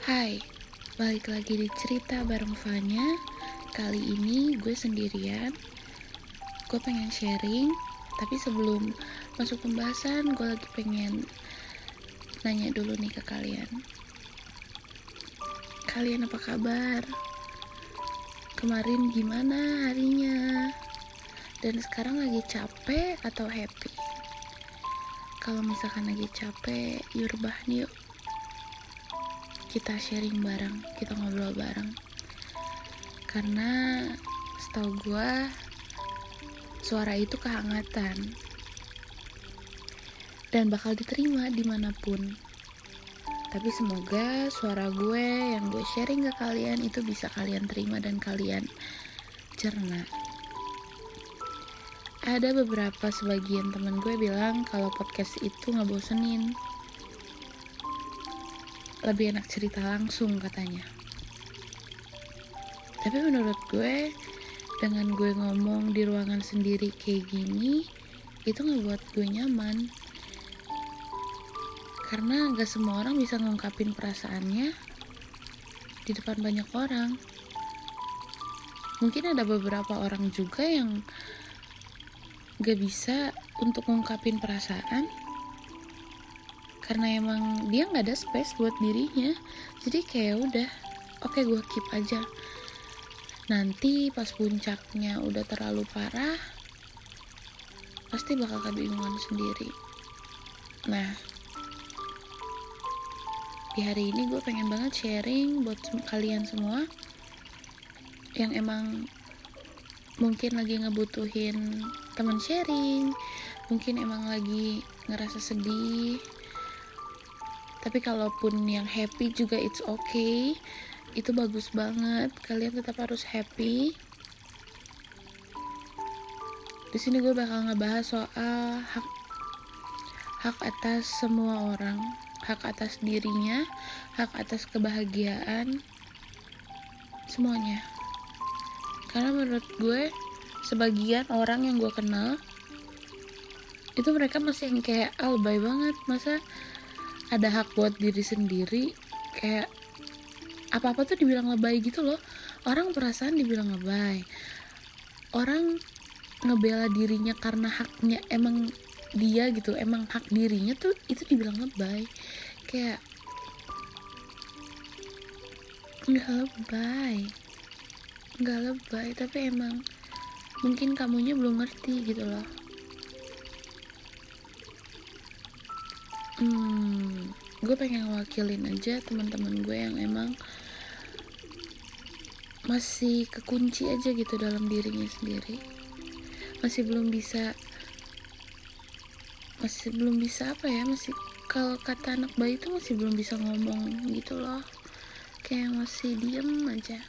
Hai, balik lagi di cerita bareng Fanya Kali ini gue sendirian Gue pengen sharing Tapi sebelum masuk pembahasan Gue lagi pengen nanya dulu nih ke kalian Kalian apa kabar? Kemarin gimana harinya? Dan sekarang lagi capek atau happy? Kalau misalkan lagi capek, yuk rebahan yuk kita sharing bareng, kita ngobrol bareng. Karena setahu gue, suara itu kehangatan. Dan bakal diterima di mana pun. Tapi semoga suara gue yang gue sharing ke kalian itu bisa kalian terima dan kalian cerna. Ada beberapa sebagian temen gue bilang kalau podcast itu ngebosenin lebih enak cerita langsung katanya. Tapi menurut gue dengan gue ngomong di ruangan sendiri kayak gini itu ngebuat gue nyaman. Karena gak semua orang bisa ngungkapin perasaannya di depan banyak orang. Mungkin ada beberapa orang juga yang gak bisa untuk ngungkapin perasaan karena emang dia nggak ada space buat dirinya. Jadi kayak udah oke okay, gue keep aja. Nanti pas puncaknya udah terlalu parah pasti bakal kebingungan sendiri. Nah di hari ini gue pengen banget sharing buat kalian semua yang emang mungkin lagi ngebutuhin teman sharing mungkin emang lagi ngerasa sedih tapi kalaupun yang happy juga it's okay. Itu bagus banget. Kalian tetap harus happy. Di sini gue bakal ngebahas soal hak hak atas semua orang. Hak atas dirinya hak atas kebahagiaan semuanya. Karena menurut gue sebagian orang yang gue kenal itu mereka masih yang kayak albay banget. Masa ada hak buat diri sendiri kayak apa-apa tuh dibilang lebay gitu loh. Orang perasaan dibilang lebay. Orang ngebela dirinya karena haknya emang dia gitu emang hak dirinya tuh itu dibilang lebay. Kayak nggak lebay. Nggak lebay tapi emang mungkin kamunya belum ngerti gitu loh hmm, gue pengen wakilin aja teman-teman gue yang emang masih kekunci aja gitu dalam dirinya sendiri. Masih belum bisa masih belum bisa apa ya masih kalau kata anak bayi itu masih belum bisa ngomong gitu loh. Kayak masih diem aja.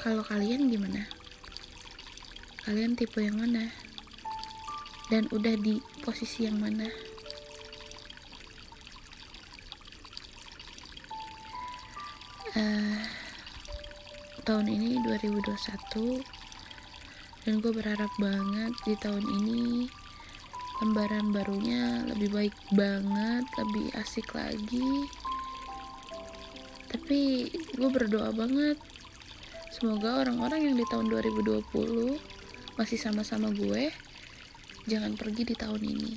Kalau kalian gimana? Kalian tipe yang mana? Dan udah di posisi yang mana? Uh, tahun ini 2021 dan gue berharap banget di tahun ini lembaran barunya lebih baik banget lebih asik lagi. Tapi gue berdoa banget semoga orang-orang yang di tahun 2020 masih sama-sama gue jangan pergi di tahun ini.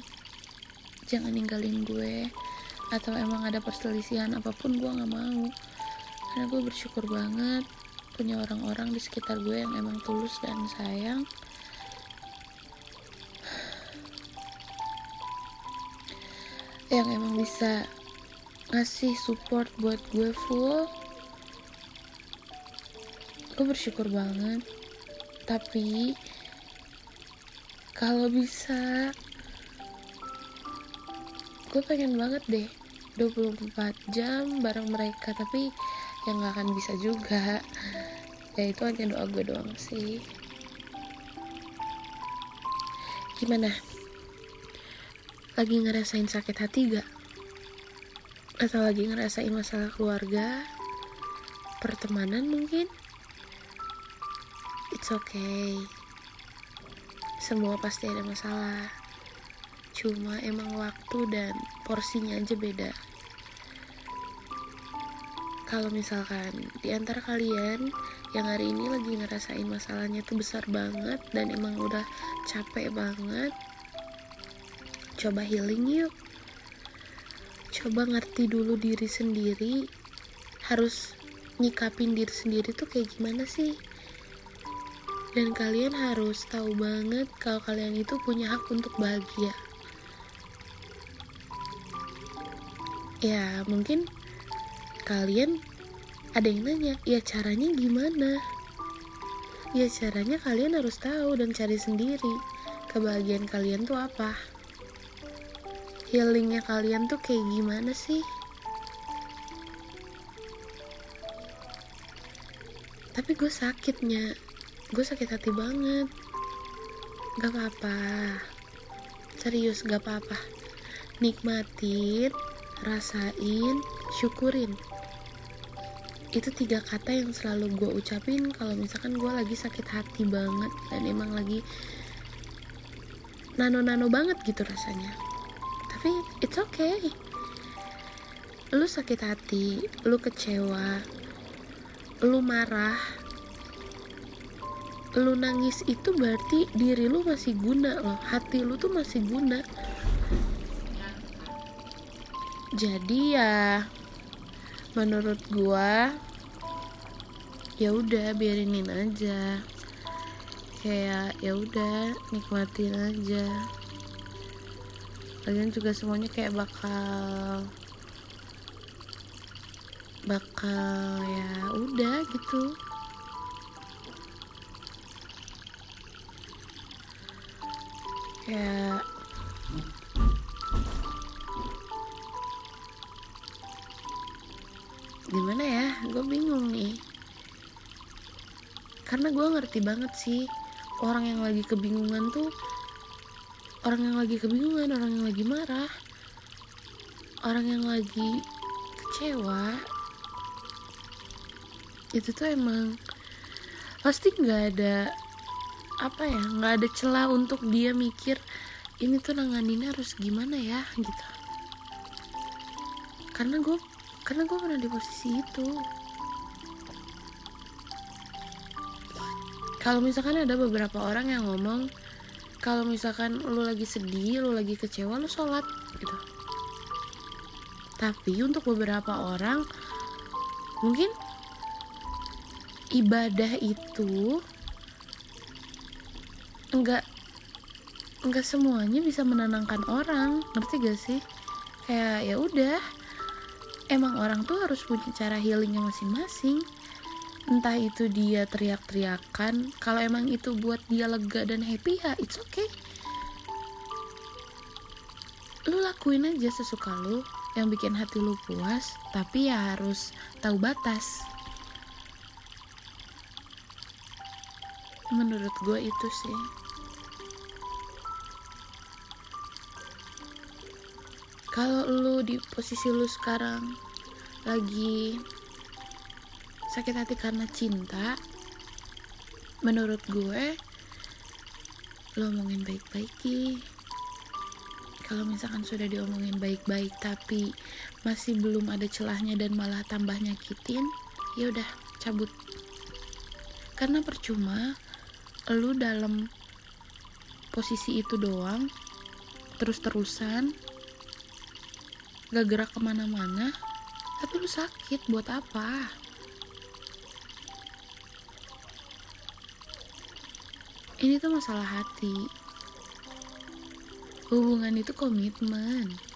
Jangan ninggalin gue. Atau emang ada perselisihan apa pun gue nggak mau. Karena gue bersyukur banget punya orang-orang di sekitar gue yang emang tulus dan sayang. Yang emang bisa ngasih support buat gue full. Gue bersyukur banget. Tapi kalau bisa. Gue pengen banget deh 24 jam bareng mereka tapi yang gak akan bisa juga. Ya itu hanya doa gue doang sih. Gimana? Lagi ngerasain sakit hati gak atau lagi ngerasain masalah keluarga? Pertemanan mungkin? It's okay semua pasti ada masalah. Cuma emang waktu dan porsinya aja beda. Kalau misalkan di antara kalian yang hari ini lagi ngerasain masalahnya tuh besar banget dan emang udah capek banget coba healing yuk. Coba ngerti dulu diri sendiri. Harus nyikapin diri sendiri tuh kayak gimana sih dan kalian harus tahu banget kalau kalian itu punya hak untuk bahagia. Ya mungkin kalian ada yang nanya ya caranya gimana? Ya caranya kalian harus tahu dan cari sendiri kebahagiaan kalian tuh apa. Healingnya kalian tuh kayak gimana sih? Tapi gue sakitnya gue sakit hati banget. Gak apa-apa. Serius gak apa-apa. Nikmatin rasain syukurin. Itu tiga kata yang selalu gue ucapin kalau misalkan gue lagi sakit hati banget dan emang lagi nano-nano banget gitu rasanya. Tapi it's okay. Lu sakit hati lu kecewa lu marah lu nangis itu berarti diri lu masih guna loh. Hati lu tuh masih guna. Jadi ya menurut gua ya udah biarinin aja. Kayak ya udah nikmatin aja. Kalian juga semuanya kayak bakal bakal ya udah gitu ya. Gimana ya? Gue bingung nih. Karena gue ngerti banget sih orang yang lagi kebingungan tuh orang yang lagi kebingungan orang yang lagi marah orang yang lagi kecewa itu tuh emang pasti nggak ada apa ya nggak ada celah untuk dia mikir ini tuh nanganinnya harus gimana ya? Gitu. Karena gue karena gue pernah di posisi itu. Kalau misalkan ada beberapa orang yang ngomong kalau misalkan lu lagi sedih, lu lagi kecewa, lu sholat gitu. Tapi untuk beberapa orang mungkin ibadah itu enggak. Enggak semuanya bisa menenangkan orang, ngerti gak sih? Kayak ya udah, emang orang tuh harus punya cara healingnya masing-masing. Entah itu dia teriak-teriakan. Kalau emang itu buat dia lega dan happy ya it's okay. Lu lakuin aja sesuka lu. Yang bikin hati lu puas tapi ya harus tahu batas menurut gue itu sih. Kalau lu di posisi lu sekarang lagi sakit hati karena cinta menurut gue lo omongin baik-baik kalau misalkan sudah diomongin baik-baik tapi masih belum ada celahnya dan malah tambah nyakitin ya udah cabut. Karena percuma lu dalam posisi itu doang terus-terusan gak gerak ke mana-mana tapi lu sakit buat apa? Ini tuh masalah hati. Hubungan itu komitmen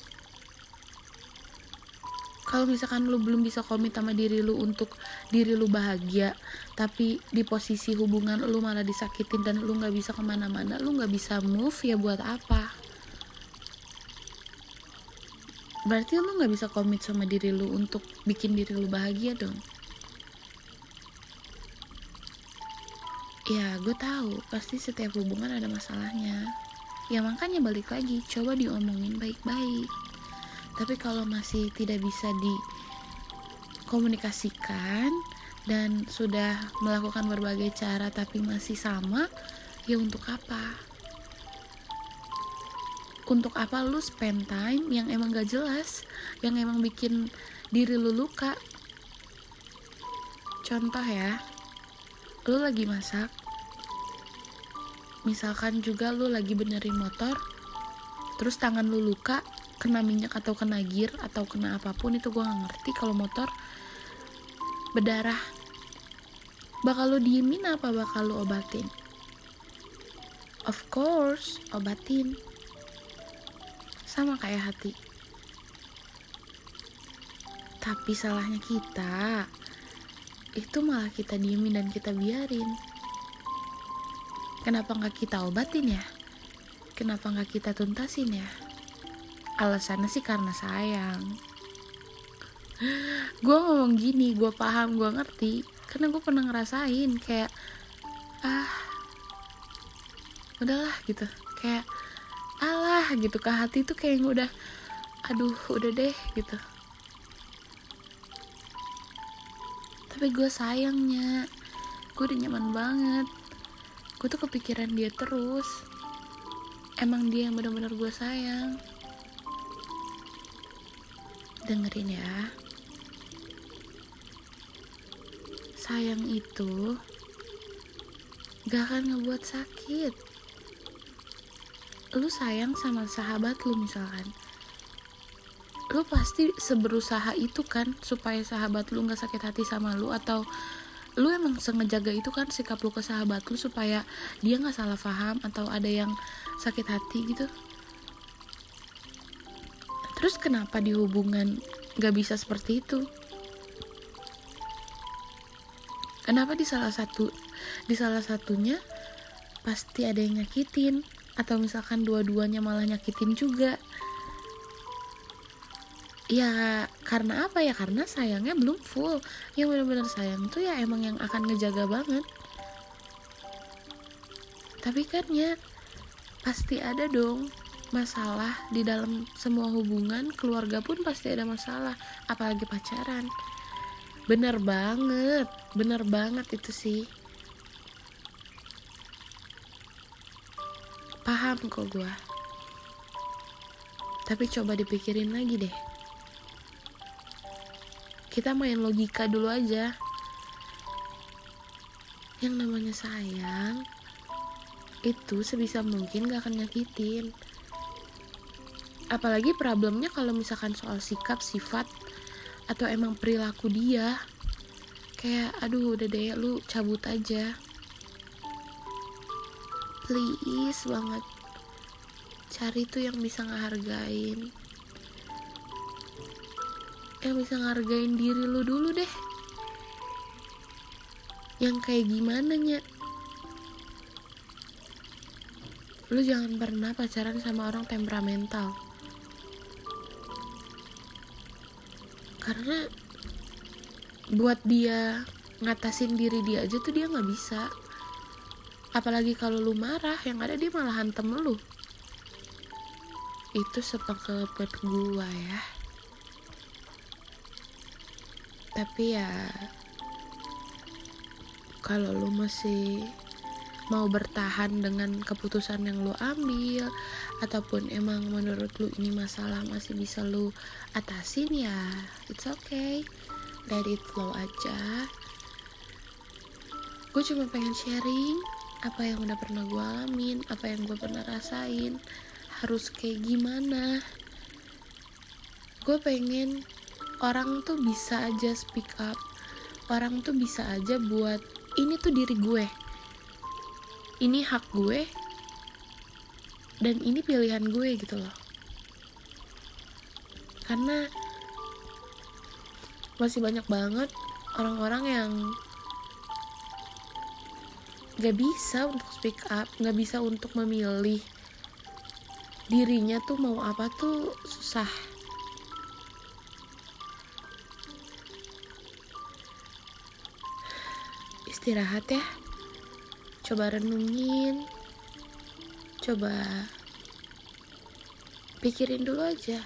kalau misalkan lu belum bisa komit sama diri lu untuk diri lu bahagia tapi di posisi hubungan lu malah disakitin dan lu nggak bisa ke mana-mana lu nggak bisa move ya buat apa? Berarti lu nggak bisa komit sama diri lu untuk bikin diri lu bahagia dong. Ya gue tahu. Pasti setiap hubungan ada masalahnya. Ya makanya balik lagi. Coba diomongin baik-baik tapi kalau masih tidak bisa dikomunikasikan dan sudah melakukan berbagai cara tapi masih sama ya untuk apa? Untuk apa lu spend time yang emang gak jelas yang emang bikin diri lu luka? Contoh ya lu lagi masak. Misalkan juga lu lagi benerin motor terus tangan lu luka kena minyak atau kena gear atau kena apa pun itu gue gak ngerti. Kalau motor berdarah. Bakal lu diemin apa? Bakal lu obatin? Of course obatin. Sama kayak hati. Tapi salahnya kita itu malah kita diemin dan kita biarin. Kenapa nggak kita obatin ya? Kenapa nggak kita tuntasin ya alasannya sih karena sayang. Gue ngomong gini gue paham gue ngerti. Karena gue pernah ngerasain kayak ah udahlah gitu. Kayak alah gitu. Ke hati tuh kayak udah aduh udah deh gitu. Tapi gue sayangnya gue udah nyaman banget. Gue tuh kepikiran dia terus. Emang dia yang benar-benar gue sayang dengerin ya. Sayang itu gak akan ngebuat sakit. Lu sayang sama sahabat lu misalkan. Lu pasti seberusaha itu kan supaya sahabat lu nggak sakit hati sama lu atau lu emang sengajaga itu kan sikap lu ke sahabat lu supaya dia nggak salah paham atau ada yang sakit hati gitu terus kenapa di hubungan nggak bisa seperti itu? Kenapa di salah satu di salah satunya pasti ada yang nyakitin? Atau misalkan dua-duanya malah nyakitin juga? Ya karena apa ya? Karena sayangnya belum full. Yang benar-benar sayang tuh ya emang yang akan ngejaga banget. Tapi kan ya pasti ada dong masalah di dalam semua hubungan keluarga pun pasti ada masalah apalagi pacaran. Bener banget bener banget itu sih. Paham kok gue tapi coba dipikirin lagi deh. Kita main logika dulu aja. Yang namanya sayang itu sebisa mungkin gak akan nyakitin apalagi problemnya kalau misalkan soal sikap sifat atau emang perilaku dia. Kayak aduh udah deh lu cabut aja. Please banget. Cari tuh yang bisa ngehargain. Yang bisa ngargain diri lu dulu deh. Yang kayak gimana nya? Lu jangan pernah pacaran sama orang temperamental karena buat dia ngatasin diri dia aja tuh dia nggak bisa. Apalagi kalau lu marah yang ada dia malah hantem lu. Itu sepengkel buat gua ya. Tapi ya kalau lu masih mau bertahan dengan keputusan yang lu ambil ataupun emang menurut lu ini masalah masih bisa lu atasin ya it's okay let it flow aja. Gue cuma pengen sharing apa yang udah pernah gue alamin apa yang gue pernah rasain harus kayak gimana. Gue pengen orang tuh bisa aja speak up orang tuh bisa aja buat ini tuh diri gue ini hak gue dan ini pilihan gue gitu loh. Karena masih banyak banget orang-orang yang gak bisa untuk speak up gak bisa untuk memilih dirinya tuh mau apa tuh susah. Istirahat ya coba renungin. Coba pikirin dulu aja.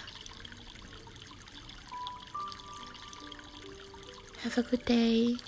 Have a good day